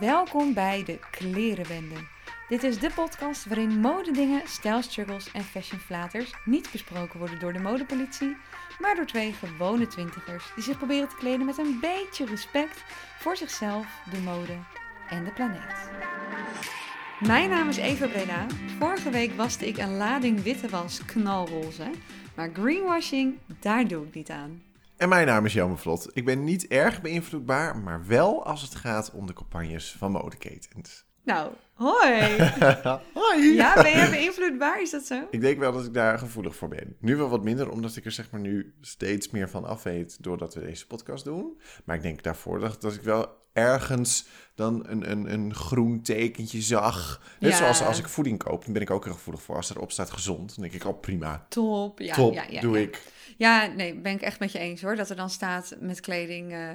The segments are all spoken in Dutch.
Welkom bij de Klerenwende. Dit is de podcast waarin modedingen, stijlstruggles en fashionflaters niet besproken worden door de modepolitie, maar door twee gewone twintigers die zich proberen te kleden met een beetje respect voor zichzelf, de mode en de planeet. Mijn naam is Eva Breda. Vorige week waste ik een lading witte was knalroze, maar greenwashing, daar doe ik niet aan. En mijn naam is Jelme Vlot. Ik ben niet erg beïnvloedbaar, maar wel als het gaat om de campagnes van modeketens. Nou, hoi! Hoi! Ja, ben jij beïnvloedbaar? Is dat zo? Ik denk wel dat ik daar gevoelig voor ben. Nu wel wat minder, omdat ik er zeg maar nu steeds meer van af weet doordat we deze podcast doen. Maar ik denk daarvoor dat, dat ik wel ergens dan een, een, een groen tekentje zag. Net Ja. zoals als ik voeding koop, dan ben ik ook er gevoelig voor. Als erop staat gezond, dan denk ik, oh prima, Top. Ja, top, ja, ja, doe ik. Ja, nee, ben ik echt met je eens hoor. Dat er dan staat met kleding eh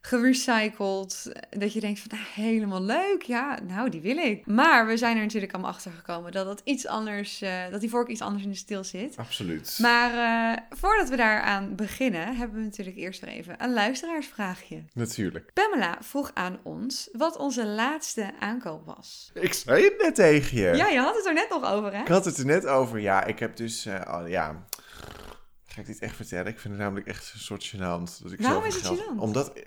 gerecycled. Dat je denkt van, nou, helemaal leuk. Ja, nou, die wil ik. Maar we zijn er natuurlijk allemaal achter gekomen dat dat iets anders, eh, dat die vork iets anders in de stil zit. Absoluut. Maar eh, voordat we daaraan beginnen, hebben we natuurlijk eerst weer even een luisteraarsvraagje. Natuurlijk. Pamela vroeg aan ons wat onze laatste aankoop was. Ik zei het net tegen je. Ja, je had het er net nog over, hè? Ik had het er net over. Ja, ik heb dus... eh, ja, ga ik dit echt vertellen? Ik vind het namelijk echt een soort gênant. Dat ik Waarom zoveel is het geld- gênant? Omdat... eh,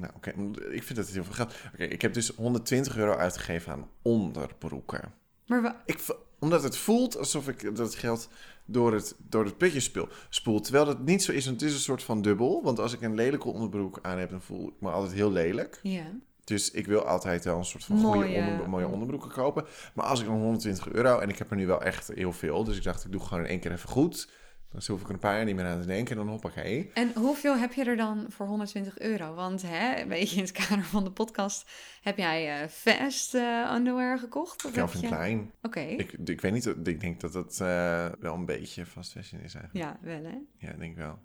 Nou, oké. ik vind dat het heel veel geld... Oké, ik heb dus 120 euro uitgegeven aan onderbroeken. Maar Ik, omdat het voelt alsof ik dat geld door het, door het putje speel, spoel. Terwijl dat niet zo is. Want het is een soort van dubbel. Want als ik een lelijke onderbroek aan heb, dan voel ik me altijd heel lelijk. ja. Dus ik wil altijd wel een soort van Mooie- goede onder, mooie onderbroeken kopen. Maar als ik dan 120 euro, en ik heb er nu wel echt heel veel. Dus ik dacht, ik doe gewoon in één keer even goed. Dan hoef ik er een paar jaar niet meer aan te denken. En dan hoppakee. En hoeveel heb je er dan voor 120 euro? Want hè, een beetje in het kader van de podcast, heb jij eh fast eh, underwear gekocht? Of Calvin heb je- Klein. Oké, Ik, ik weet niet, ik denk dat dat eh, wel een beetje fast fashion is eigenlijk. ja, wel hè? Ja, ik denk wel.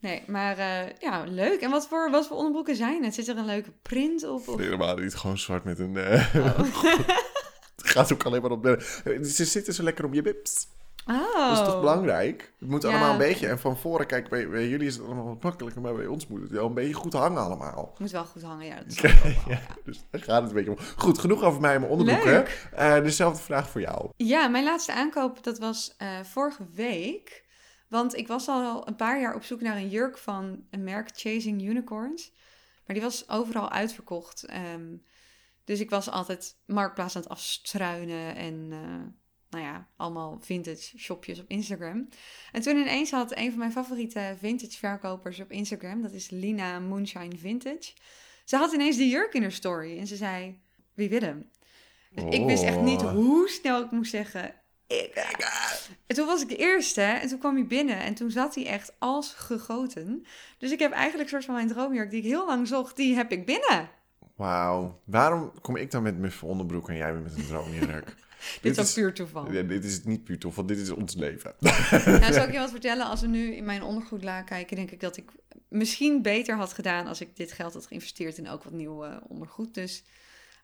Nee, maar ja, leuk. En wat voor, wat voor onderbroeken zijn het? Zit er een leuke print op? Of... Helemaal niet gewoon zwart met een... Oh. het gaat ook alleen maar op de... Ze zitten zo lekker op je bips. Oh. Dat is toch belangrijk? Het moet Ja. allemaal een beetje... En van voren, kijk, bij, bij jullie is het allemaal wat makkelijker. Maar bij ons moet het wel een beetje goed hangen allemaal. Moet wel goed hangen, ja. Dat wel, ja. Dus daar gaat het een beetje om. Goed, genoeg over mij en mijn onderbroeken. Leuk. Eh, dezelfde vraag voor jou. Ja, mijn laatste aankoop, dat was eh, vorige week. Want ik was al een paar jaar op zoek naar een jurk van een merk Chasing Unicorns. Maar die was overal uitverkocht. Ehm, dus ik was altijd marktplaats aan het afstruinen en eh, nou ja, allemaal vintage shopjes op Instagram. En toen ineens had een van mijn favoriete vintage verkopers op Instagram, dat is Lina Moonshine Vintage. Ze had ineens die jurk in haar story en ze zei, wie wil hem? Dus ik wist echt niet Oh. hoe snel ik moest zeggen. Ik, en toen was ik de eerste en toen kwam hij binnen en toen zat hij echt als gegoten. Dus ik heb eigenlijk een soort van mijn droomjurk die ik heel lang zocht, die heb ik binnen. Wauw. Waarom kom ik dan met mijn onderbroek en jij weer met een droomjurk? Dit is ook puur toeval. Ja, dit is niet puur want dit is ons leven. Nou, zal ik je wat vertellen? Als we nu in mijn ondergoedla kijken, denk ik dat ik misschien beter had gedaan als ik dit geld had geïnvesteerd in ook wat nieuw eh, ondergoed. Dus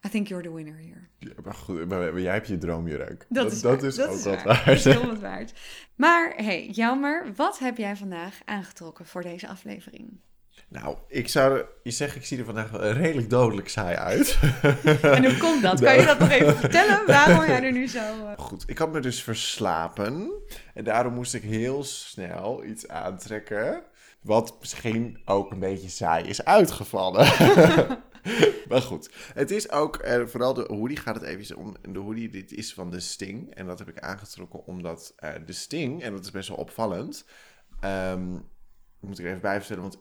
I think you're the winner here. Ja, maar goed, maar, maar jij hebt je droomjurk. Dat, is, dat is dat ook is wat waar. waard. Dat is heel wat waard. Maar hey, jammer. Wat heb jij vandaag aangetrokken voor deze aflevering? Nou, ik zou je zeggen, ik zie er vandaag wel redelijk dodelijk saai uit. En hoe komt dat? Kan je dat nog even vertellen? Waarom jij er nu zo... eh, Goed, ik had me dus verslapen. En daarom moest ik heel snel iets aantrekken. Wat misschien ook een beetje saai is uitgevallen. maar goed, het is ook, eh, vooral de hoodie gaat het even om. De hoodie, dit is van de Sting. En dat heb ik aangetrokken omdat eh, de Sting, en dat is best wel opvallend. ehm, moet ik er even bij vertellen, want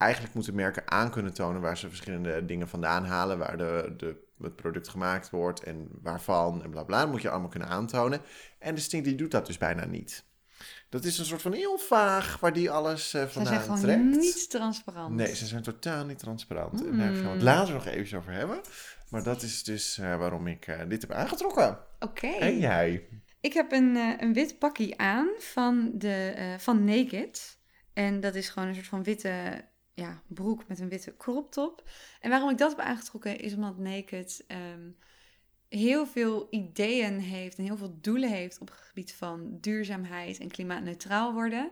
eigenlijk moeten merken aan kunnen tonen waar ze verschillende dingen vandaan halen, waar de, de, het product gemaakt wordt en waarvan en bla bla. Dat moet je allemaal kunnen aantonen. En de Sting die doet dat dus bijna niet. Dat is een soort van heel vaag waar die alles eh Ze vandaan zijn gewoon trekt. niet transparant. Nee, ze zijn totaal niet transparant. En Mm. daar gaan we het later nog even over hebben. Maar dat is dus eh, waarom ik eh, dit heb aangetrokken. Oké. En jij? Ik heb een, eh, een wit pakje aan van, de, eh, van Naked. En dat is gewoon een soort van witte ja, broek met een witte crop top. En waarom ik dat heb aangetrokken is omdat Naked ehm, heel veel ideeën heeft en heel veel doelen heeft op het gebied van duurzaamheid en klimaatneutraal worden.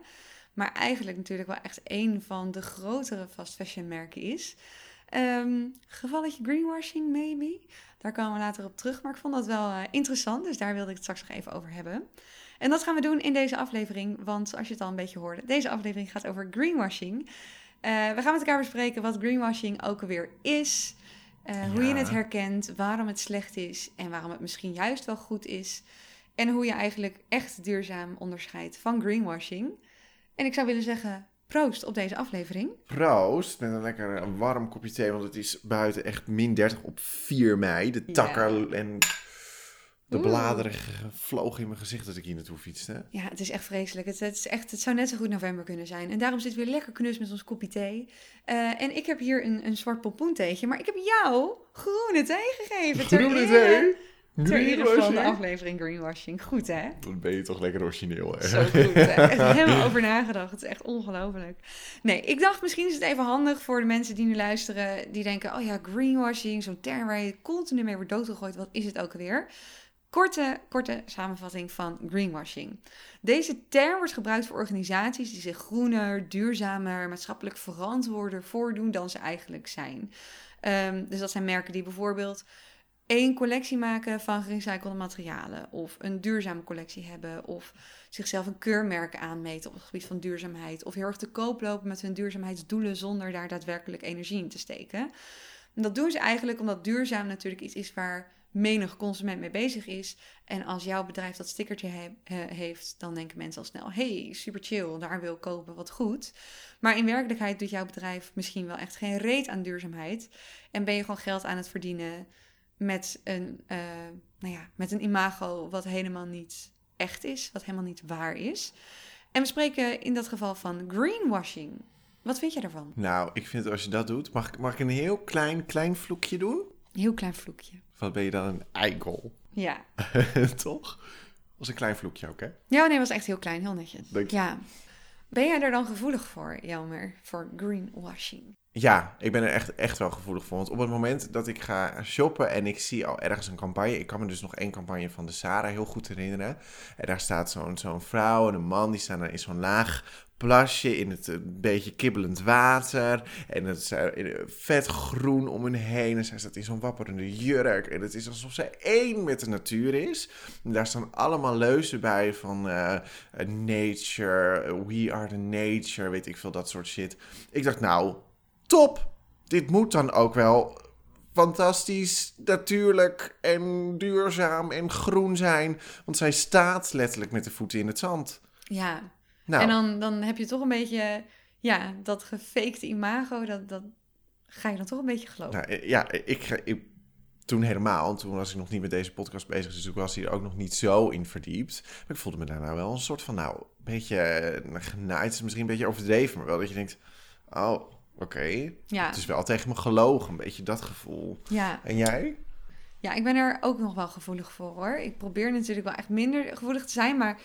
Maar eigenlijk natuurlijk wel echt een van de grotere fast fashion merken is. Ehm, gevalletje greenwashing, maybe. Daar komen we later op terug. Maar ik vond dat wel eh, interessant, dus daar wilde ik het straks nog even over hebben. En dat gaan we doen in deze aflevering, want als je het al een beetje hoorde, deze aflevering gaat over greenwashing. Eh, we gaan met elkaar bespreken wat greenwashing ook alweer is, eh, hoe je het herkent, waarom het slecht is en waarom het misschien juist wel goed is. En hoe je eigenlijk echt duurzaam onderscheidt van greenwashing. En ik zou willen zeggen, proost op deze aflevering. Proost, met een lekker warm kopje thee, want het is buiten echt min 30 op 4 mei. De Ja. takken en de bladeren vlogen in mijn gezicht dat ik hier naartoe fietste. Ja, het is echt vreselijk. Het, het, is echt, het zou net zo goed november kunnen zijn. En daarom zit weer lekker knus met ons kopje thee. Eh, en ik heb hier een, een zwart pompoentheetje, maar ik heb jou groene thee gegeven. Groene thee? Ter ere van de aflevering Greenwashing. Goed hè? Dan ben je toch lekker origineel, hè? Zo goed hè? Echt helemaal over nagedacht. Het is echt ongelooflijk. Nee, ik dacht misschien is het even handig voor de mensen die nu luisteren. Die denken, oh ja, greenwashing, zo'n term waar je continu mee wordt doodgegooid. Wat is het ook alweer? Korte, korte samenvatting van greenwashing. Deze term wordt gebruikt voor organisaties die zich groener, duurzamer, maatschappelijk verantwoorder voordoen dan ze eigenlijk zijn. Ehm, dus dat zijn merken die bijvoorbeeld één collectie maken van gerecyclede materialen, of een duurzame collectie hebben, of zichzelf een keurmerk aanmeten op het gebied van duurzaamheid, of heel erg te koop lopen met hun duurzaamheidsdoelen zonder daar daadwerkelijk energie in te steken. En dat doen ze eigenlijk omdat duurzaam natuurlijk iets is waar menig consument mee bezig is. En als jouw bedrijf dat stickertje he- he- heeft, dan denken mensen al snel: hey, super chill, daar wil ik kopen, wat goed. Maar in werkelijkheid doet jouw bedrijf misschien wel echt geen reet aan duurzaamheid. En ben je gewoon geld aan het verdienen met een, eh, nou ja, met een imago wat helemaal niet echt is, wat helemaal niet waar is. En we spreken in dat geval van greenwashing. Wat vind jij daarvan? Nou, ik vind als je dat doet, mag, ik- mag ik een heel klein, klein vloekje doen? Heel klein vloekje. Wat ben je dan een eikel? Ja. toch? was een klein vloekje ook, hè? Ja, nee, was echt heel klein, heel netjes. Dank je. Ja. Ben jij er dan gevoelig voor, Jelmer, voor greenwashing? Ja, ik ben er echt, echt wel gevoelig voor. Want op het moment dat ik ga shoppen en ik zie al ergens een campagne. Ik kan me dus nog één campagne van de Sarah heel goed herinneren. En daar staat zo'n zo'n vrouw en een man. Die staan in zo'n laag plasje in het een beetje kibbelend water. En het is eh, vet groen om hen heen. En zij staat in zo'n wapperende jurk. En het is alsof zij één met de natuur is. En daar staan allemaal leuzen bij van eh, eh, nature, we are the nature, weet ik veel, dat soort shit. Ik dacht, nou, top! Dit moet dan ook wel fantastisch, natuurlijk en duurzaam en groen zijn. Want zij staat letterlijk met de voeten in het zand. Ja. Nou, En dan, dan heb je toch een beetje, ja, dat gefakte imago, dat, dat ga je dan toch een beetje geloven. nou, eh, ja, ik, ik, toen helemaal, toen was ik nog niet met deze podcast bezig, dus ik was hier ook nog niet zo in verdiept. Maar ik voelde me daarna wel een soort van, nou, een beetje eh, genaaid, is misschien een beetje overdreven, maar wel dat je denkt, oh, oké. Ja, Het is wel tegen me gelogen, een beetje dat gevoel. ja. En jij? Ja, ik ben er ook nog wel gevoelig voor hoor. Ik probeer natuurlijk wel echt minder gevoelig te zijn, maar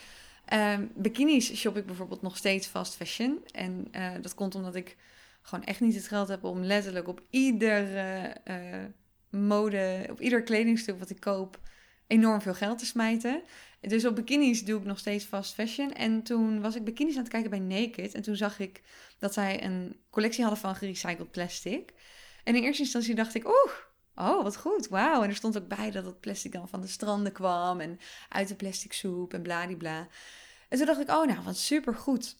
ehm, bikinis shop ik bijvoorbeeld nog steeds fast fashion. En eh, dat komt omdat ik gewoon echt niet het geld heb om letterlijk op iedere eh, mode, op ieder kledingstuk wat ik koop, enorm veel geld te smijten. Dus op bikinis doe ik nog steeds fast fashion. En toen was ik bikinis aan het kijken bij Naked. En toen zag ik dat zij een collectie hadden van gerecycled plastic. En in eerste instantie dacht ik, oeh, Oh, wat goed. Wauw. En er stond ook bij dat het plastic dan van de stranden kwam en uit de plastic soep en bladibla. En toen dacht ik, oh nou, wat supergoed.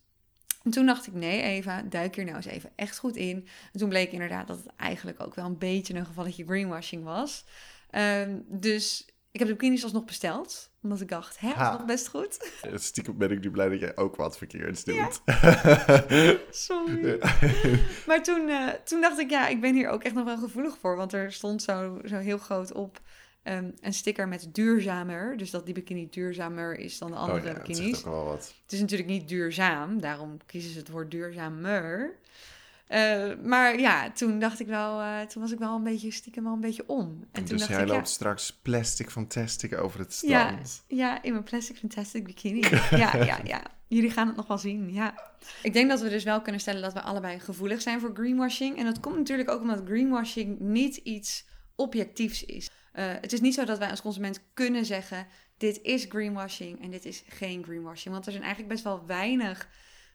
En toen dacht ik, nee Eva, duik hier nou eens even echt goed in. En toen bleek inderdaad dat het eigenlijk ook wel een beetje een gevalletje greenwashing was. Ehm, dus ik heb de bikinis alsnog besteld. Omdat ik dacht, hè, dat is nog best goed. Stiekem ben ik nu blij dat jij ook wat verkeerds doet. Sorry. Maar toen, eh, toen dacht ik, ja, ik ben hier ook echt nog wel gevoelig voor. Want er stond zo, zo heel groot op ehm, een sticker met duurzamer. Dus dat die bikini duurzamer is dan de andere oh ja, dat bikinis. zegt ook wel wat. Het is natuurlijk niet duurzaam, daarom kiezen ze het woord duurzamer. Eh, maar ja, toen dacht ik wel, eh, toen was ik wel een beetje stiekem wel een beetje om. En toen dus dacht jij ik, loopt ja, straks plastic fantastic over het Ja. strand. ja, in mijn plastic fantastic bikini. ja, ja, ja. Jullie gaan het nog wel zien, ja. Ik denk dat we dus wel kunnen stellen dat we allebei gevoelig zijn voor greenwashing. En dat komt natuurlijk ook omdat greenwashing niet iets objectiefs is. Eh, het is niet zo dat wij als consument kunnen zeggen: dit is greenwashing en dit is geen greenwashing. Want er zijn eigenlijk best wel weinig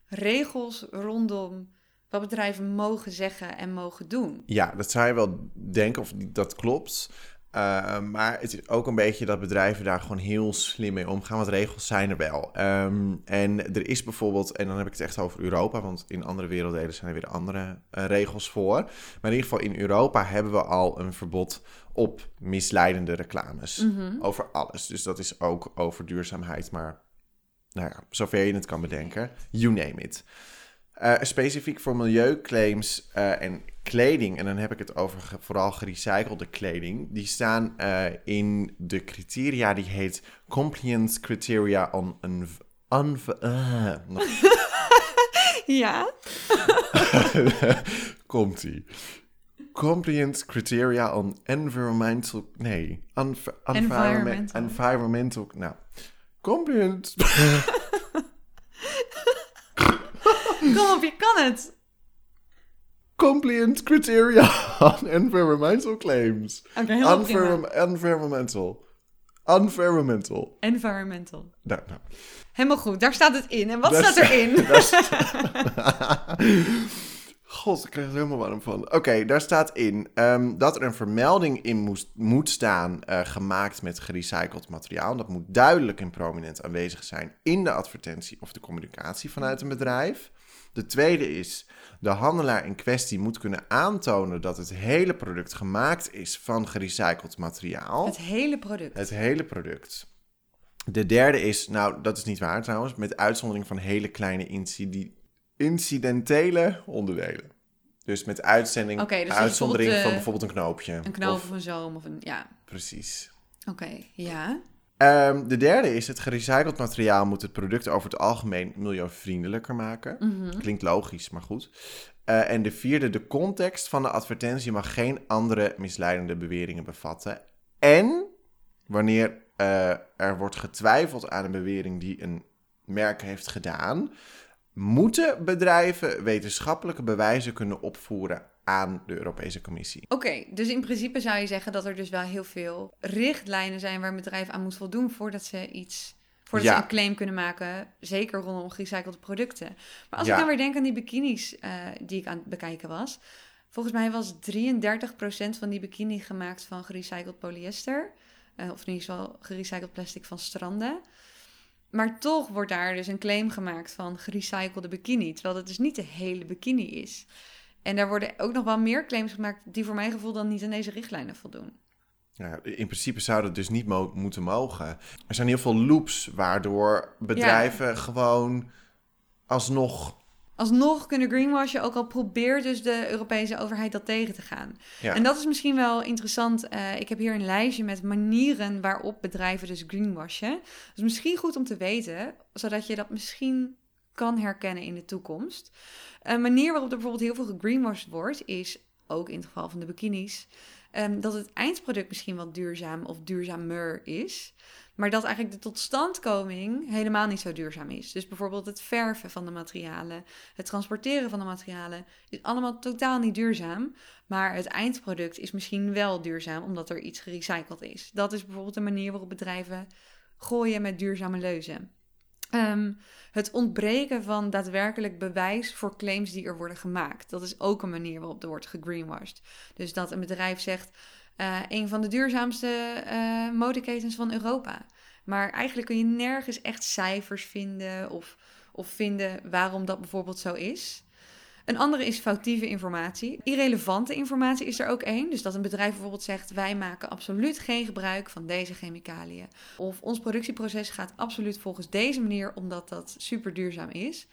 regels rondom wat bedrijven mogen zeggen en mogen doen. Ja, dat zou je wel denken, of dat klopt. Uh, maar het is ook een beetje dat bedrijven daar gewoon heel slim mee omgaan, want regels zijn er wel. Um, en er is bijvoorbeeld, en dan heb ik het echt over Europa, want in andere werelddelen zijn er weer andere uh, regels voor. Maar in ieder geval in Europa hebben we al een verbod op misleidende reclames. Mm -hmm. Over alles. Dus dat is ook over duurzaamheid, maar nou ja, zover je het kan bedenken, you name it. Uh, specifiek voor milieuclaims uh, en kleding, en dan heb ik het over ge vooral gerecyclede kleding, die staan uh, in de criteria die heet Compliance Criteria on... on, on ja? Komt-ie. Compliance Criteria on Environmental... Nee. environmental. Environmental... Nou. Compliance... Kom op, je kan het. Compliant criteria on environmental claims. Oké, okay, heel Envirom Environmental. Environmental. Environmental. Nou, nou. Helemaal goed, daar staat het in. En wat daar staat erin? God, ik krijg er helemaal warm van. Oké, okay, daar staat in um, dat er een vermelding in moest, moet staan uh, gemaakt met gerecycled materiaal. Dat moet duidelijk en prominent aanwezig zijn in de advertentie of de communicatie vanuit een bedrijf. De tweede is, de handelaar in kwestie moet kunnen aantonen dat het hele product gemaakt is van gerecycled materiaal. Het hele product? Het hele product. De derde is, nou dat is niet waar trouwens, met uitzondering van hele kleine incidi incidentele onderdelen. Dus met uitzending, okay, dus uitzondering bijvoorbeeld, van bijvoorbeeld een knoopje. Een knoop of, of een zoom of een, ja. Precies. Oké, okay, ja. Um, de derde is, het gerecycled materiaal moet het product over het algemeen milieuvriendelijker maken. Mm -hmm. Klinkt logisch, maar goed. Uh, en de vierde, de context van de advertentie mag geen andere misleidende beweringen bevatten. En wanneer uh, er wordt getwijfeld aan een bewering die een merk heeft gedaan, moeten bedrijven wetenschappelijke bewijzen kunnen opvoeren aan de Europese Commissie. Oké, okay, dus in principe zou je zeggen dat er dus wel heel veel richtlijnen zijn waar een bedrijf aan moet voldoen voordat ze iets, voordat Ja. ze een claim kunnen maken, zeker rondom gerecyclede producten. Maar als Ja. ik nou weer denk aan die bikinis eh, die ik aan het bekijken was, volgens mij was 33% van die bikini gemaakt van gerecycled polyester, eh, of in ieder geval gerecycled plastic van stranden. Maar toch wordt daar dus een claim gemaakt van gerecyclede bikini, terwijl dat dus niet de hele bikini is. En daar worden ook nog wel meer claims gemaakt die voor mijn gevoel dan niet aan deze richtlijnen voldoen. Ja, in principe zou dat dus niet mo- moeten mogen. Er zijn heel veel loops waardoor bedrijven gewoon alsnog... Alsnog kunnen greenwashen, ook al probeert dus de Europese overheid dat tegen te gaan. Ja, En dat is misschien wel interessant. Eh, ik heb hier een lijstje met manieren waarop bedrijven dus greenwashen. Dus misschien goed om te weten, zodat je dat misschien kan herkennen in de toekomst. Een manier waarop er bijvoorbeeld heel veel gegreenwashed wordt, is ook in het geval van de bikinis, ehm, dat het eindproduct misschien wel duurzaam of duurzamer is. Maar dat eigenlijk de totstandkoming helemaal niet zo duurzaam is. Dus bijvoorbeeld het verven van de materialen, het transporteren van de materialen, is allemaal totaal niet duurzaam. Maar het eindproduct is misschien wel duurzaam, omdat er iets gerecycled is. Dat is bijvoorbeeld een manier waarop bedrijven gooien met duurzame leuzen. Ehm, het ontbreken van daadwerkelijk bewijs voor claims die er worden gemaakt. Dat is ook een manier waarop er wordt gegreenwashed. Dus dat een bedrijf zegt, eh, een van de duurzaamste eh modeketens van Europa. Maar eigenlijk kun je nergens echt cijfers vinden of, of vinden waarom dat bijvoorbeeld zo is. Een andere is foutieve informatie. Irrelevante informatie is er ook één. Dus dat een bedrijf bijvoorbeeld zegt: wij maken absoluut geen gebruik van deze chemicaliën. Of ons productieproces gaat absoluut volgens deze manier, omdat dat super duurzaam is.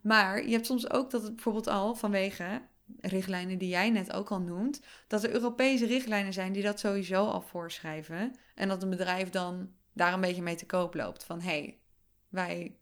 Maar je hebt soms ook dat het bijvoorbeeld al vanwege richtlijnen die jij net ook al noemt, dat er Europese richtlijnen zijn die dat sowieso al voorschrijven. En dat een bedrijf dan daar een beetje mee te koop loopt. Van hé, hey, wij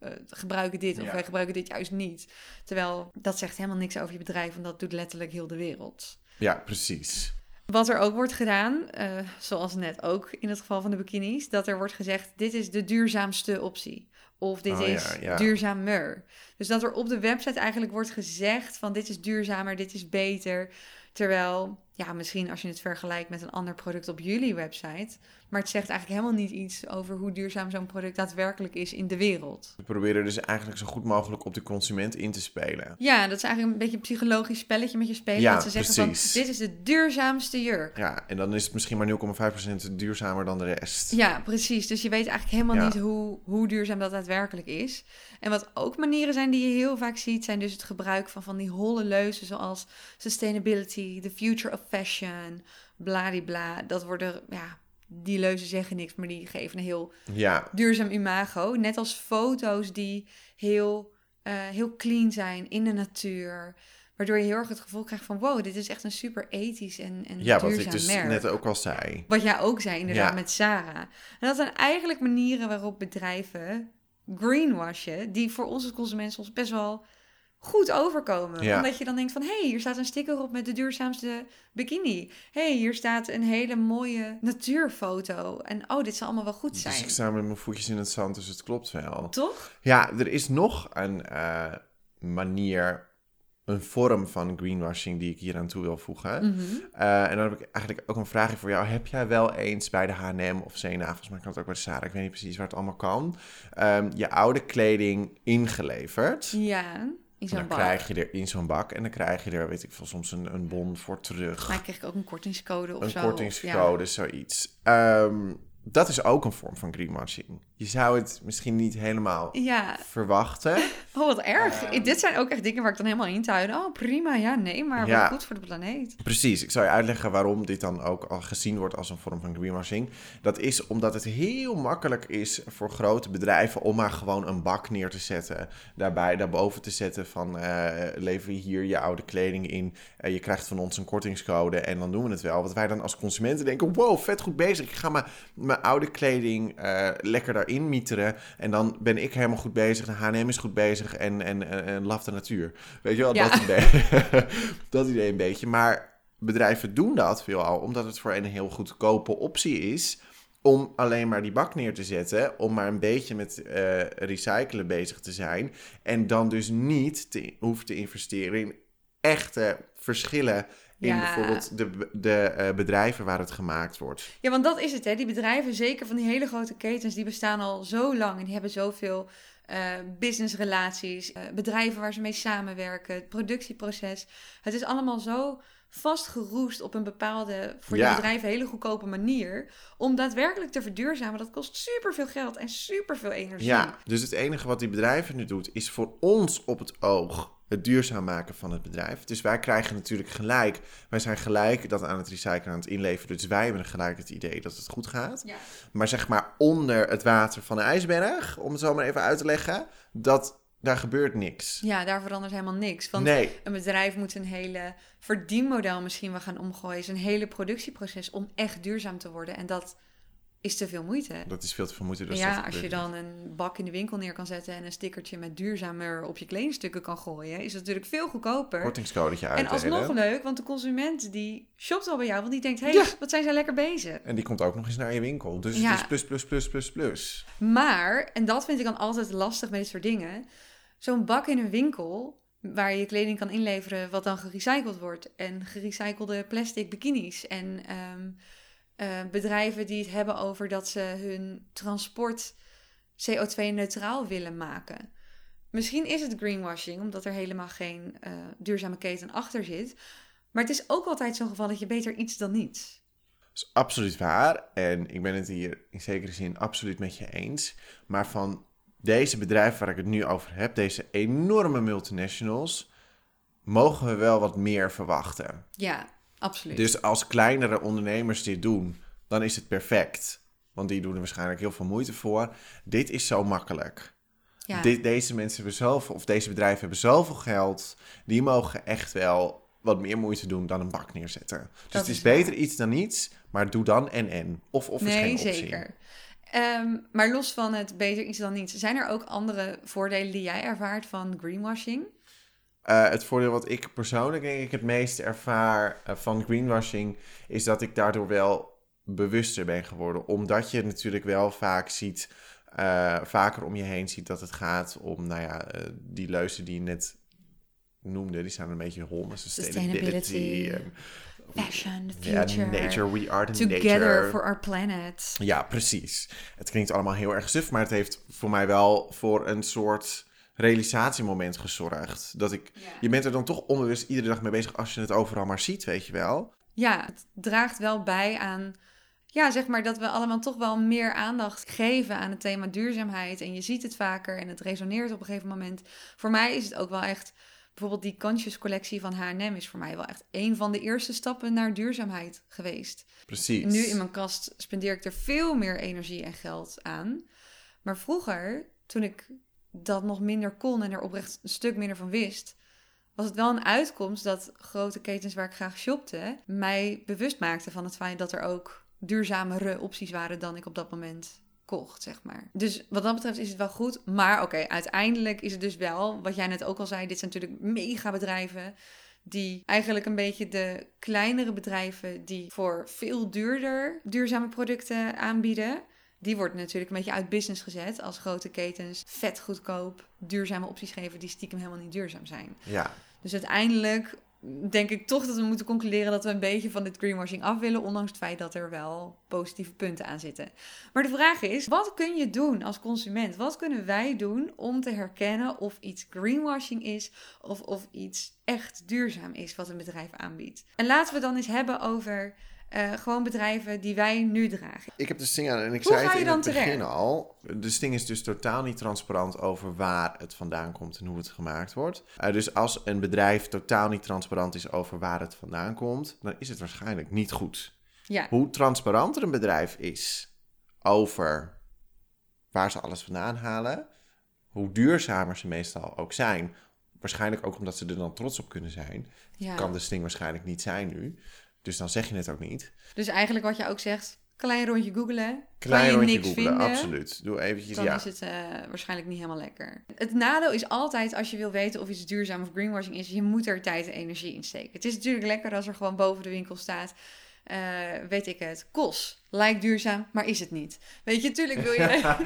uh, gebruiken dit of Ja. wij gebruiken dit juist niet. Terwijl dat zegt helemaal niks over je bedrijf, want dat doet letterlijk heel de wereld. ja, precies. Wat er ook wordt gedaan, eh, zoals net ook in het geval van de bikinis, dat er wordt gezegd: dit is de duurzaamste optie. Of dit Oh, ja, is ja. duurzamer. Dus dat er op de website eigenlijk wordt gezegd van dit is duurzamer, dit is beter. Terwijl ja, misschien als je het vergelijkt met een ander product op jullie website. Maar het zegt eigenlijk helemaal niet iets over hoe duurzaam zo'n product daadwerkelijk is in de wereld. We proberen dus eigenlijk zo goed mogelijk op de consument in te spelen. Ja, dat is eigenlijk een beetje een psychologisch spelletje met je spelen. Ja, dat ze zeggen precies. van, dit is de duurzaamste jurk. Ja, en dan is het misschien maar 0,5% duurzamer dan de rest. Ja, precies. Dus je weet eigenlijk helemaal Ja. niet hoe, hoe duurzaam dat daadwerkelijk is. En wat ook manieren zijn die je heel vaak ziet, zijn dus het gebruik van van die holle leuzen zoals sustainability, the future of fashion, bladibla. Dat worden, ja, die leuzen zeggen niks, maar die geven een heel Ja, duurzaam imago. Net als foto's die heel, eh, heel clean zijn in de natuur. Waardoor je heel erg het gevoel krijgt van wow, dit is echt een super ethisch en, en ja wat duurzaam ik dus merk. net ook al zei. Wat jij ook zei, inderdaad, Ja. met Sarah. En dat zijn eigenlijk manieren waarop bedrijven greenwashen, die voor ons als consument soms best wel goed overkomen. Ja. Omdat je dan denkt van, hé, hey, hier staat een sticker op met de duurzaamste bikini. Hé, hey, hier staat een hele mooie natuurfoto. En oh, dit zal allemaal wel goed Dus zijn. ik sta met mijn voetjes in het zand, dus het klopt wel. Toch? Ja, er is nog een eh, manier, een vorm van greenwashing die ik hier aan toe wil voegen. Mhm. Eh, en dan heb ik eigenlijk ook een vraagje voor jou. Heb jij wel eens bij de H&M of CNA, volgens mij kan het ook bij de Sarah, ik weet niet precies waar het allemaal kan, ehm, je oude kleding ingeleverd? Ja, in zo'n dan bak. krijg je er in zo'n bak en dan krijg je er, weet ik veel, soms een, een bon voor terug. Maar kreeg ik ook een kortingscode of een zo. kortingscode, zoiets. Ehm, dat is ook een vorm van greenwashing. Je zou het misschien niet helemaal Ja. verwachten. Oh, wat erg. Ehm. Dit zijn ook echt dingen waar ik dan helemaal in tuin. Oh, prima. Ja, nee, maar Ja. goed voor de planeet. Precies, ik zal je uitleggen waarom dit dan ook al gezien wordt als een vorm van greenwashing. Dat is omdat het heel makkelijk is voor grote bedrijven om maar gewoon een bak neer te zetten. Daarbij daarboven te zetten van eh, lever hier je oude kleding in. Eh, je krijgt van ons een kortingscode en dan doen we het wel. Wat wij dan als consumenten denken, wow, vet goed bezig. Ik ga mijn, mijn oude kleding eh, lekker daarin mieteren. En dan ben ik helemaal goed bezig. De H&M is goed bezig en, en, en, en love de natuur. Weet je wel, Ja. dat idee. dat idee een beetje. Maar bedrijven doen dat veelal omdat het voor een heel goedkope optie is om alleen maar die bak neer te zetten, om maar een beetje met eh, recyclen bezig te zijn en dan dus niet te, hoeven te investeren in echte verschillen in Ja. bijvoorbeeld de, de eh, bedrijven waar het gemaakt wordt. Ja, want dat is het, hè. Die bedrijven, zeker van die hele grote ketens, die bestaan al zo lang. En die hebben zoveel eh businessrelaties, eh, bedrijven waar ze mee samenwerken, het productieproces. Het is allemaal zo vastgeroest op een bepaalde, voor die Ja. bedrijven hele goedkope manier. Om daadwerkelijk te verduurzamen, dat kost superveel geld en superveel energie. Ja, dus het enige wat die bedrijven nu doet, is voor ons op het oog het duurzaam maken van het bedrijf. Dus wij krijgen natuurlijk gelijk, wij zijn gelijk dat aan het recyclen, aan het inleveren. Dus wij hebben gelijk het idee dat het goed gaat. Ja. Maar zeg maar onder het water van de ijsberg, om het zo maar even uit te leggen, dat daar gebeurt niks. Ja, daar verandert helemaal niks. Want nee, een bedrijf moet een hele verdienmodel misschien wel gaan omgooien. Zijn hele productieproces om echt duurzaam te worden. En dat is te veel moeite. dat is veel te veel moeite. En Dus ja, dat als je dan een bak in de winkel neer kan zetten en een stickertje met duurzamer op je kledingstukken kan gooien, is het natuurlijk veel goedkoper. kortingscodetje En uitdelen. alsnog leuk, want de consument die shopt al bij jou, want die denkt, hé, hey, Ja. wat zijn zij lekker bezig. En die komt ook nog eens naar je winkel. Dus Ja. het is plus, plus, plus, plus, plus. Maar, en dat vind ik dan altijd lastig met dit soort dingen, zo'n bak in een winkel waar je kleding kan inleveren wat dan gerecycled wordt en gerecyclede plastic bikinis en ehm, eh, bedrijven die het hebben over dat ze hun transport CO2-neutraal willen maken. Misschien is het greenwashing, omdat er helemaal geen eh, duurzame keten achter zit. Maar het is ook altijd zo'n geval dat je beter iets dan niets. Dat is absoluut waar. En ik ben het hier in zekere zin absoluut met je eens. Maar van deze bedrijven waar ik het nu over heb, deze enorme multinationals, mogen we wel wat meer verwachten. Ja, absoluut. Dus als kleinere ondernemers dit doen, dan is het perfect. Want die doen er waarschijnlijk heel veel moeite voor. Dit is zo makkelijk. ja. Dit, deze mensen hebben zoveel, of deze bedrijven hebben zoveel geld. Die mogen echt wel wat meer moeite doen dan een bak neerzetten. Dus Dat het is, is waar. beter iets dan niets, maar doe dan en en. Of, of is nee, geen optie. zeker. Ehm, maar los van het beter iets dan niets, zijn er ook andere voordelen die jij ervaart van greenwashing? Eh, het voordeel wat ik persoonlijk denk ik het meest ervaar eh, van greenwashing... is dat ik daardoor wel bewuster ben geworden. Omdat je natuurlijk wel vaak ziet... eh, vaker om je heen ziet dat het gaat om, nou ja, eh, die leuzen die je net noemde, die staan een beetje hol met sustainability. Sustainability. En fashion, future. nature, we are the Together nature. for our planet. Ja, precies. Het klinkt allemaal heel erg suf, maar het heeft voor mij wel voor een soort realisatiemoment gezorgd. Dat ik, je bent er dan toch onbewust iedere dag mee bezig als je het overal maar ziet, weet je wel. Ja, het draagt wel bij aan, ja, zeg maar dat we allemaal toch wel meer aandacht geven aan het thema duurzaamheid. En je ziet het vaker en het resoneert op een gegeven moment. Voor mij is het ook wel echt, bijvoorbeeld die Conscious collectie van H&M is voor mij wel echt een van de eerste stappen naar duurzaamheid geweest. Precies. Nu in mijn kast spendeer ik er veel meer energie en geld aan. Maar vroeger, toen ik dat nog minder kon en er oprecht een stuk minder van wist, was het wel een uitkomst dat grote ketens waar ik graag shopte, mij bewust maakten van het feit dat er ook duurzamere opties waren dan ik op dat moment zeg maar. Dus wat dat betreft is het wel goed. Maar oké, uiteindelijk is het dus wel, wat jij net ook al zei, dit zijn natuurlijk mega bedrijven die eigenlijk een beetje de kleinere bedrijven die voor veel duurder duurzame producten aanbieden, die wordt natuurlijk een beetje uit business gezet als grote ketens vet goedkoop duurzame opties geven die stiekem helemaal niet duurzaam zijn. Ja, Dus uiteindelijk denk ik toch dat we moeten concluderen dat we een beetje van dit greenwashing af willen, ondanks het feit dat er wel positieve punten aan zitten. Maar de vraag is, wat kun je doen als consument? Wat kunnen wij doen om te herkennen of iets greenwashing is of of iets echt duurzaam is wat een bedrijf aanbiedt? En laten we dan eens hebben over eh, gewoon bedrijven die wij nu dragen. ik heb de Sting aan en ik Hoe zei het in het begin al. De Sting is dus totaal niet transparant over waar het vandaan komt en hoe het gemaakt wordt. Eh, dus als een bedrijf totaal niet transparant is over waar het vandaan komt, dan is het waarschijnlijk niet goed. Ja, Hoe transparanter een bedrijf is over waar ze alles vandaan halen, hoe duurzamer ze meestal ook zijn. Waarschijnlijk ook omdat ze er dan trots op kunnen zijn. ja. Kan de Sting waarschijnlijk niet zijn nu. Dus dan zeg je het ook niet. Dus eigenlijk wat je ook zegt, klein rondje googelen. Klein kan je rondje niks googlen, vinden, absoluut. Doe eventjes, Dan ja. is het eh, waarschijnlijk niet helemaal lekker. Het nadeel is altijd, als je wil weten of iets duurzaam of greenwashing is, je moet er tijd en energie in steken. Het is natuurlijk lekker als er gewoon boven de winkel staat, eh, weet ik het, kos. Lijkt duurzaam, maar is het niet. Weet je, tuurlijk wil je...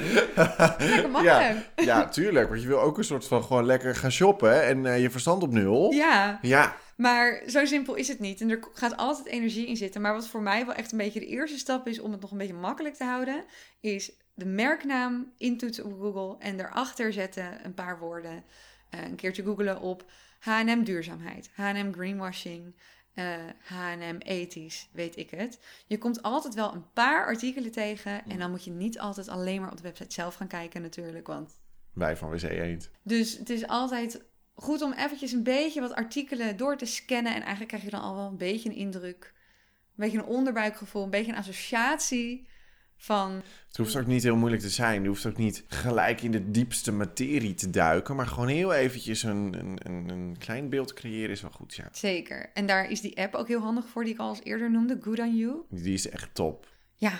Lekker makkelijk. ja, ja, tuurlijk. Want je wil ook een soort van gewoon lekker gaan shoppen en eh, je verstand op nul. ja, Ja, maar zo simpel is het niet. En er gaat altijd energie in zitten. Maar wat voor mij wel echt een beetje de eerste stap is om het nog een beetje makkelijk te houden, is de merknaam intoetsen op Google en daarachter zetten een paar woorden. Eh, een keertje googelen op H&M duurzaamheid, H&M greenwashing, eh, H&M ethisch, weet ik het. Je komt altijd wel een paar artikelen tegen en dan moet je niet altijd alleen maar op de website zelf gaan kijken natuurlijk, want wij van WC Eend. dus het is altijd goed om eventjes een beetje wat artikelen door te scannen. En eigenlijk krijg je dan al wel een beetje een indruk. Een beetje een onderbuikgevoel, een beetje een associatie van... Het hoeft ook niet heel moeilijk te zijn. Je hoeft ook niet gelijk in de diepste materie te duiken. Maar gewoon heel eventjes een, een, een, een klein beeld creëren is wel goed, ja. Zeker. En daar is die app ook heel handig voor, die ik al eens eerder noemde. Good on You. Die is echt top. Ja,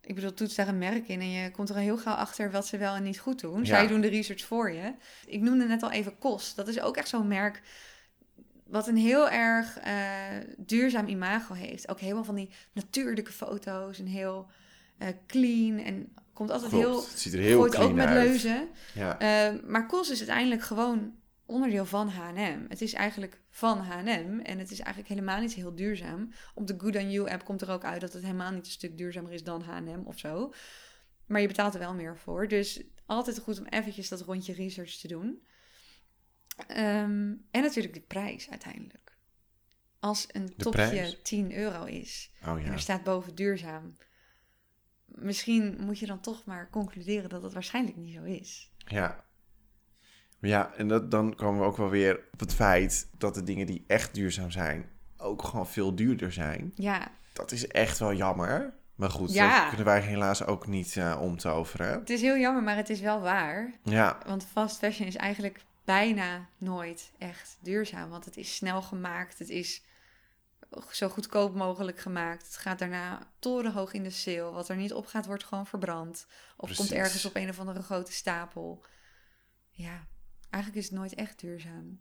ik bedoel, toets daar een merk in en je komt er heel gauw achter wat ze wel en niet goed doen. Ja. Zij doen de research voor je. Ik noemde net al even Kos. Dat is ook echt zo'n merk wat een heel erg eh, duurzaam imago heeft. Ook helemaal van die natuurlijke foto's en heel eh, clean en komt altijd Klopt. heel... Het ziet er heel clean ook met uit. leuzen. Ja. Eh, maar Kos is uiteindelijk gewoon onderdeel van H&M. Het is eigenlijk van H&M en het is eigenlijk helemaal niet heel duurzaam. Op de Good On You app komt er ook uit dat het helemaal niet een stuk duurzamer is dan H&M of zo. Maar je betaalt er wel meer voor. Dus altijd goed om eventjes dat rondje research te doen. Ehm, en natuurlijk de prijs uiteindelijk. Als een De topje prijs? 10 euro is Oh en ja. er staat boven duurzaam. Misschien moet je dan toch maar concluderen dat het waarschijnlijk niet zo is. Ja. Ja, en dat, dan komen we ook wel weer op het feit dat de dingen die echt duurzaam zijn, ook gewoon veel duurder zijn. Ja, Dat is echt wel jammer. Maar goed, Ja. dat kunnen wij helaas ook niet eh omtoveren. het is heel jammer, maar het is wel waar. Ja, Want fast fashion is eigenlijk bijna nooit echt duurzaam. Want het is snel gemaakt. Het is zo goedkoop mogelijk gemaakt. Het gaat daarna torenhoog in de sale. Wat er niet op gaat, wordt gewoon verbrand. Of komt ergens op een of andere grote stapel. Ja, eigenlijk is het nooit echt duurzaam.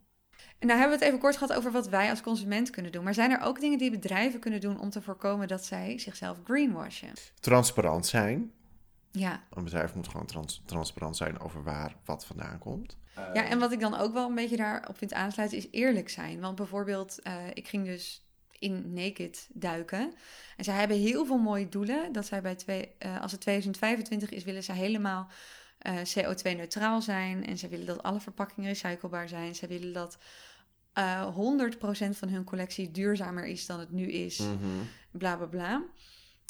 En nou hebben we het even kort gehad over wat wij als consument kunnen doen. Maar zijn er ook dingen die bedrijven kunnen doen om te voorkomen dat zij zichzelf greenwashen? transparant zijn. Ja, Een bedrijf moet gewoon trans- transparant zijn over waar wat vandaan komt. Ja, en wat ik dan ook wel een beetje daarop vind aansluiten is eerlijk zijn. Want bijvoorbeeld, eh, ik ging dus in Naked duiken. En zij hebben heel veel mooie doelen. Dat zij bij twee, eh, als het 2025 is, willen ze helemaal eh, CO2-neutraal zijn. En ze willen dat alle verpakkingen recyclebaar zijn. Ze willen dat eh 100% van hun collectie duurzamer is dan het nu is. Mhm. Bla bla bla.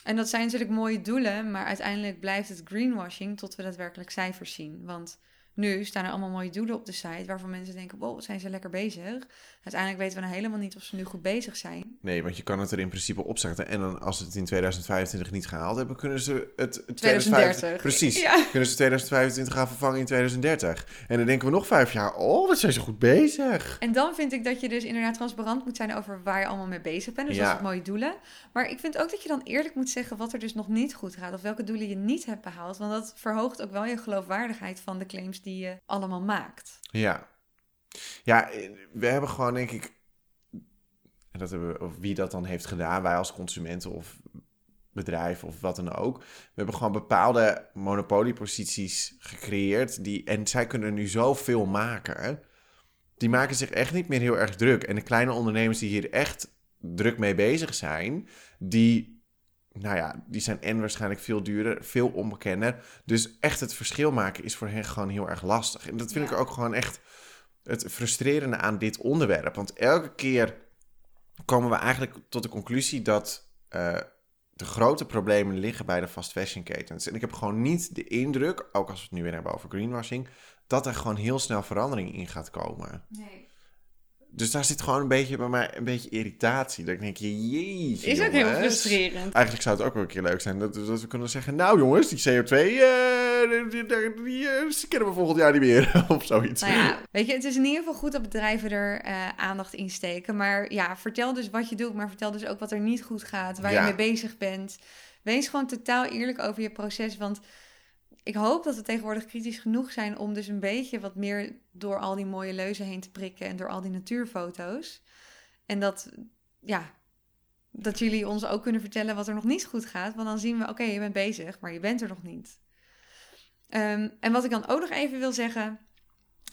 En dat zijn natuurlijk mooie doelen, maar uiteindelijk blijft het greenwashing tot we daadwerkelijk cijfers zien. Want nu staan er allemaal mooie doelen op de site waarvan mensen denken: wow, zijn ze lekker bezig. Uiteindelijk weten we nou helemaal niet of ze nu goed bezig zijn. Nee, want je kan het er in principe opzetten. En dan als ze het in 2025 niet gehaald hebben, kunnen ze het 2030. Precies. Ja. Kunnen ze 2025 gaan vervangen in 2030. En dan denken we nog vijf jaar, oh, wat zijn ze goed bezig. En dan vind ik dat je dus inderdaad transparant moet zijn over waar je allemaal mee bezig bent. Dus Ja. dat is mooie doelen. Maar ik vind ook dat je dan eerlijk moet zeggen wat er dus nog niet goed gaat. Of welke doelen je niet hebt behaald. Want dat verhoogt ook wel je geloofwaardigheid van de claims die je allemaal maakt. Ja. Ja, eh, we hebben gewoon, denk ik... Dat hebben we, of wie dat dan heeft gedaan, wij als consumenten of bedrijf of wat dan ook. We hebben gewoon bepaalde monopolieposities gecreëerd. Die, en zij kunnen nu zoveel maken. Die maken zich echt niet meer heel erg druk. En de kleine ondernemers die hier echt druk mee bezig zijn, die, nou ja, die zijn en waarschijnlijk veel duurder, veel onbekender. Dus echt het verschil maken is voor hen gewoon heel erg lastig. En dat vind Ja. ik ook gewoon echt het frustrerende aan dit onderwerp. Want elke keer komen we eigenlijk tot de conclusie dat eh, de grote problemen liggen bij de fast fashion ketens. En ik heb gewoon niet de indruk, ook als we het nu weer hebben over greenwashing, dat er gewoon heel snel verandering in gaat komen. Nee. Dus daar zit gewoon een beetje bij mij een beetje irritatie. Dat ik denk, jeetje Is ook heel frustrerend. Eigenlijk zou het ook wel een keer leuk zijn dat, dat we kunnen zeggen... Nou jongens, die CO2, eh, die, die, die, eh, die kennen we volgend jaar niet meer. of zoiets. Nou ja, weet je, het is in ieder geval goed dat bedrijven er eh, aandacht in steken. Maar ja, vertel dus wat je doet, maar vertel dus ook wat er niet goed gaat, waar Ja. je mee bezig bent. Wees gewoon totaal eerlijk over je proces, want ik hoop dat we tegenwoordig kritisch genoeg zijn om dus een beetje wat meer door al die mooie leuzen heen te prikken en door al die natuurfoto's. En dat, ja, dat jullie ons ook kunnen vertellen wat er nog niet goed gaat, want dan zien we, oké, je bent bezig, maar je bent er nog niet. Ehm, en wat ik dan ook nog even wil zeggen,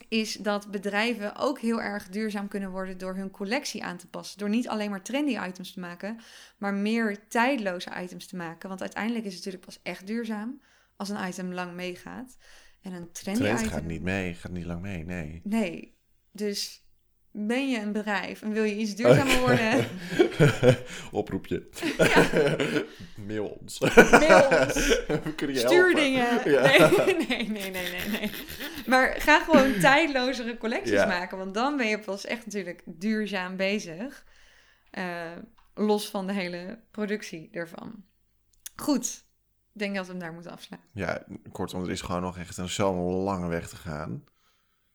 is dat bedrijven ook heel erg duurzaam kunnen worden door hun collectie aan te passen. Door niet alleen maar trendy items te maken, maar meer tijdloze items te maken. Want uiteindelijk is het natuurlijk pas echt duurzaam als een item lang meegaat. En een trendy Trend item... gaat niet mee, gaat niet lang mee, nee. Nee, dus ben je een bedrijf en wil je iets duurzamer worden, Oproepje. Mail ons. mail ons. We kunnen je Stuur helpen. dingen. Ja. Nee, nee, nee, nee, nee. Maar ga gewoon tijdlozere collecties Ja. maken. Want dan ben je pas echt natuurlijk duurzaam bezig. Eh, los van de hele productie ervan. Goed. Ik denk dat we hem daar moeten afsluiten. Ja, kortom, er is gewoon nog echt een zo'n lange weg te gaan.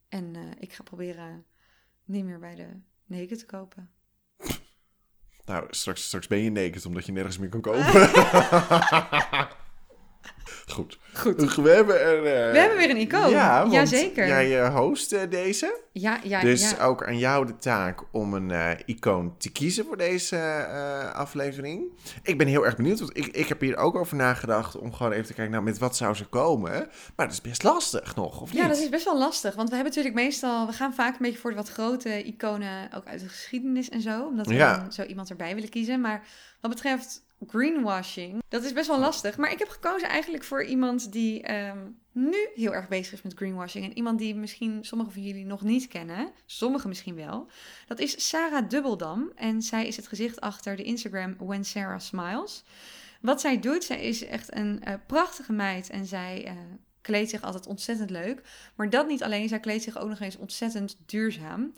En eh, ik ga proberen niet meer bij de Naked te kopen. Nou, straks, straks ben je naked omdat je nergens meer kan kopen. Goed. Goed. We hebben er... eh, We hebben weer een icoon. Ja, want Jazeker. jij eh, host eh, deze. Ja, ja, dus ja. ook aan jou de taak om een icoon te kiezen voor deze aflevering. Ik ben heel erg benieuwd, want ik, ik heb hier ook over nagedacht om gewoon even te kijken, nou, met wat zou ze komen? Maar dat is best lastig nog, of niet? Ja, dat is best wel lastig. Want we hebben natuurlijk meestal... We gaan vaak een beetje voor de wat grote iconen... ook uit de geschiedenis en zo. Omdat we Ja. dan zo iemand erbij willen kiezen. Maar wat betreft greenwashing... dat is best wel lastig. Maar ik heb gekozen eigenlijk voor iemand die... ehm, nu heel erg bezig is met greenwashing. En iemand die misschien sommigen van jullie nog niet kennen. Sommigen misschien wel. Dat is Sarah Dubbeldam. En zij is het gezicht achter de Instagram When Sarah Smiles. Wat zij doet, zij is echt een eh, prachtige meid. En zij eh, kleedt zich altijd ontzettend leuk. Maar dat niet alleen, zij kleedt zich ook nog eens ontzettend duurzaam.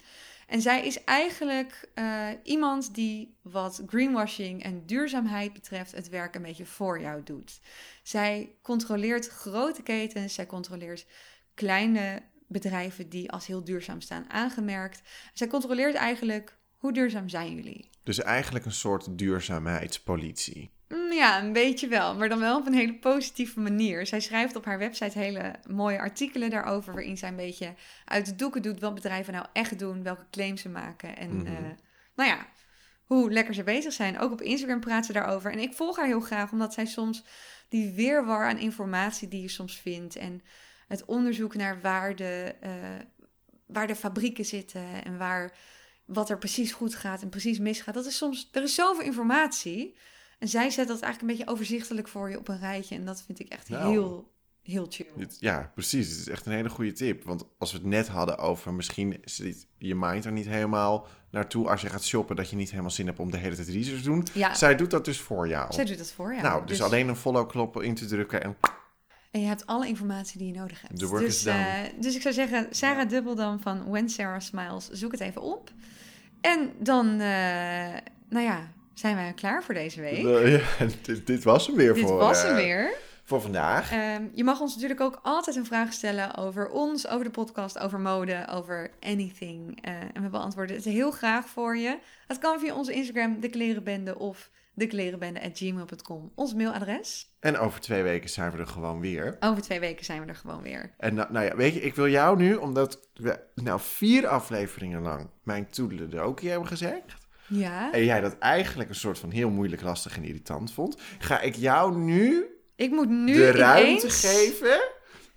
En zij is eigenlijk eh, iemand die wat greenwashing en duurzaamheid betreft het werk een beetje voor jou doet. Zij controleert grote ketens, zij controleert kleine bedrijven die als heel duurzaam staan aangemerkt. Zij controleert eigenlijk hoe duurzaam zijn jullie. Dus eigenlijk een soort duurzaamheidspolitie. Mm, Ja, een beetje wel, maar dan wel op een hele positieve manier. Zij schrijft op haar website hele mooie artikelen daarover, waarin zij een beetje uit de doeken doet wat bedrijven nou echt doen, welke claims ze maken en Mhm. eh, nou ja, hoe lekker ze bezig zijn. Ook op Instagram praat ze daarover. En ik volg haar heel graag, omdat zij soms die weerwar aan informatie die je soms vindt en het onderzoek naar waar de, eh, waar de fabrieken zitten en waar wat er precies goed gaat en precies misgaat. Dat is soms, er is zoveel informatie. En zij zet dat eigenlijk een beetje overzichtelijk voor je op een rijtje. En dat vind ik echt Nou. heel, heel chill. Dit- Ja, precies. Het is echt een hele goede tip. Want als we het net hadden over misschien zit je mind er niet helemaal naartoe als je gaat shoppen, dat je niet helemaal zin hebt om de hele tijd research te doen. Ja, Zij doet dat dus voor jou. zij doet dat voor je. nou, dus, alleen een follow-knop in te drukken en En je hebt alle informatie die je nodig hebt. The work dus, is done. eh, dus ik zou zeggen, Sarah Dubbeldam van When Sarah Smiles, zoek het even op. En dan, eh, nou ja, zijn wij klaar voor deze week. Eh, ja, dit, dit was hem weer Dit voor, was hem eh, weer. voor vandaag. Ehm, je mag ons natuurlijk ook altijd een vraag stellen over ons, over de podcast, over mode, over anything. Eh, en we beantwoorden het heel graag voor je. Het kan via onze Instagram, de klerenbende of deklerenbende.gmail.com. Ons mailadres. En over twee weken zijn we er gewoon weer. Over twee weken zijn we er gewoon weer. En nou, nou ja, weet je, ik wil jou nu, omdat we nou vier afleveringen lang mijn toedeledokie hebben gezegd. Ja. En jij dat eigenlijk een soort van heel moeilijk, lastig en irritant vond. Ga ik jou nu Ik moet nu de ruimte ineens... geven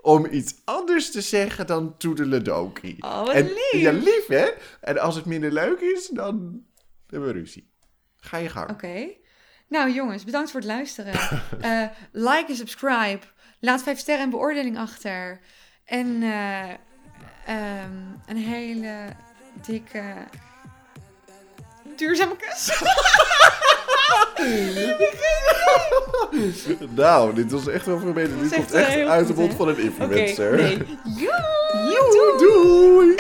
om iets anders te zeggen dan toedeledokie. Oh, wat en, lief. Ja, lief hè? En als het minder leuk is, dan hebben we ruzie. Ga je gang. Oké. Nou jongens, bedankt voor het luisteren. Eh, like en subscribe. Laat vijf sterren en beoordeling achter. En eh, ehm, een hele dikke duurzame kus. Nou, dit was echt wel vervelend. Dit komt echt, eh, uit de mond van een influencer. nee. Joe, Joe, doei!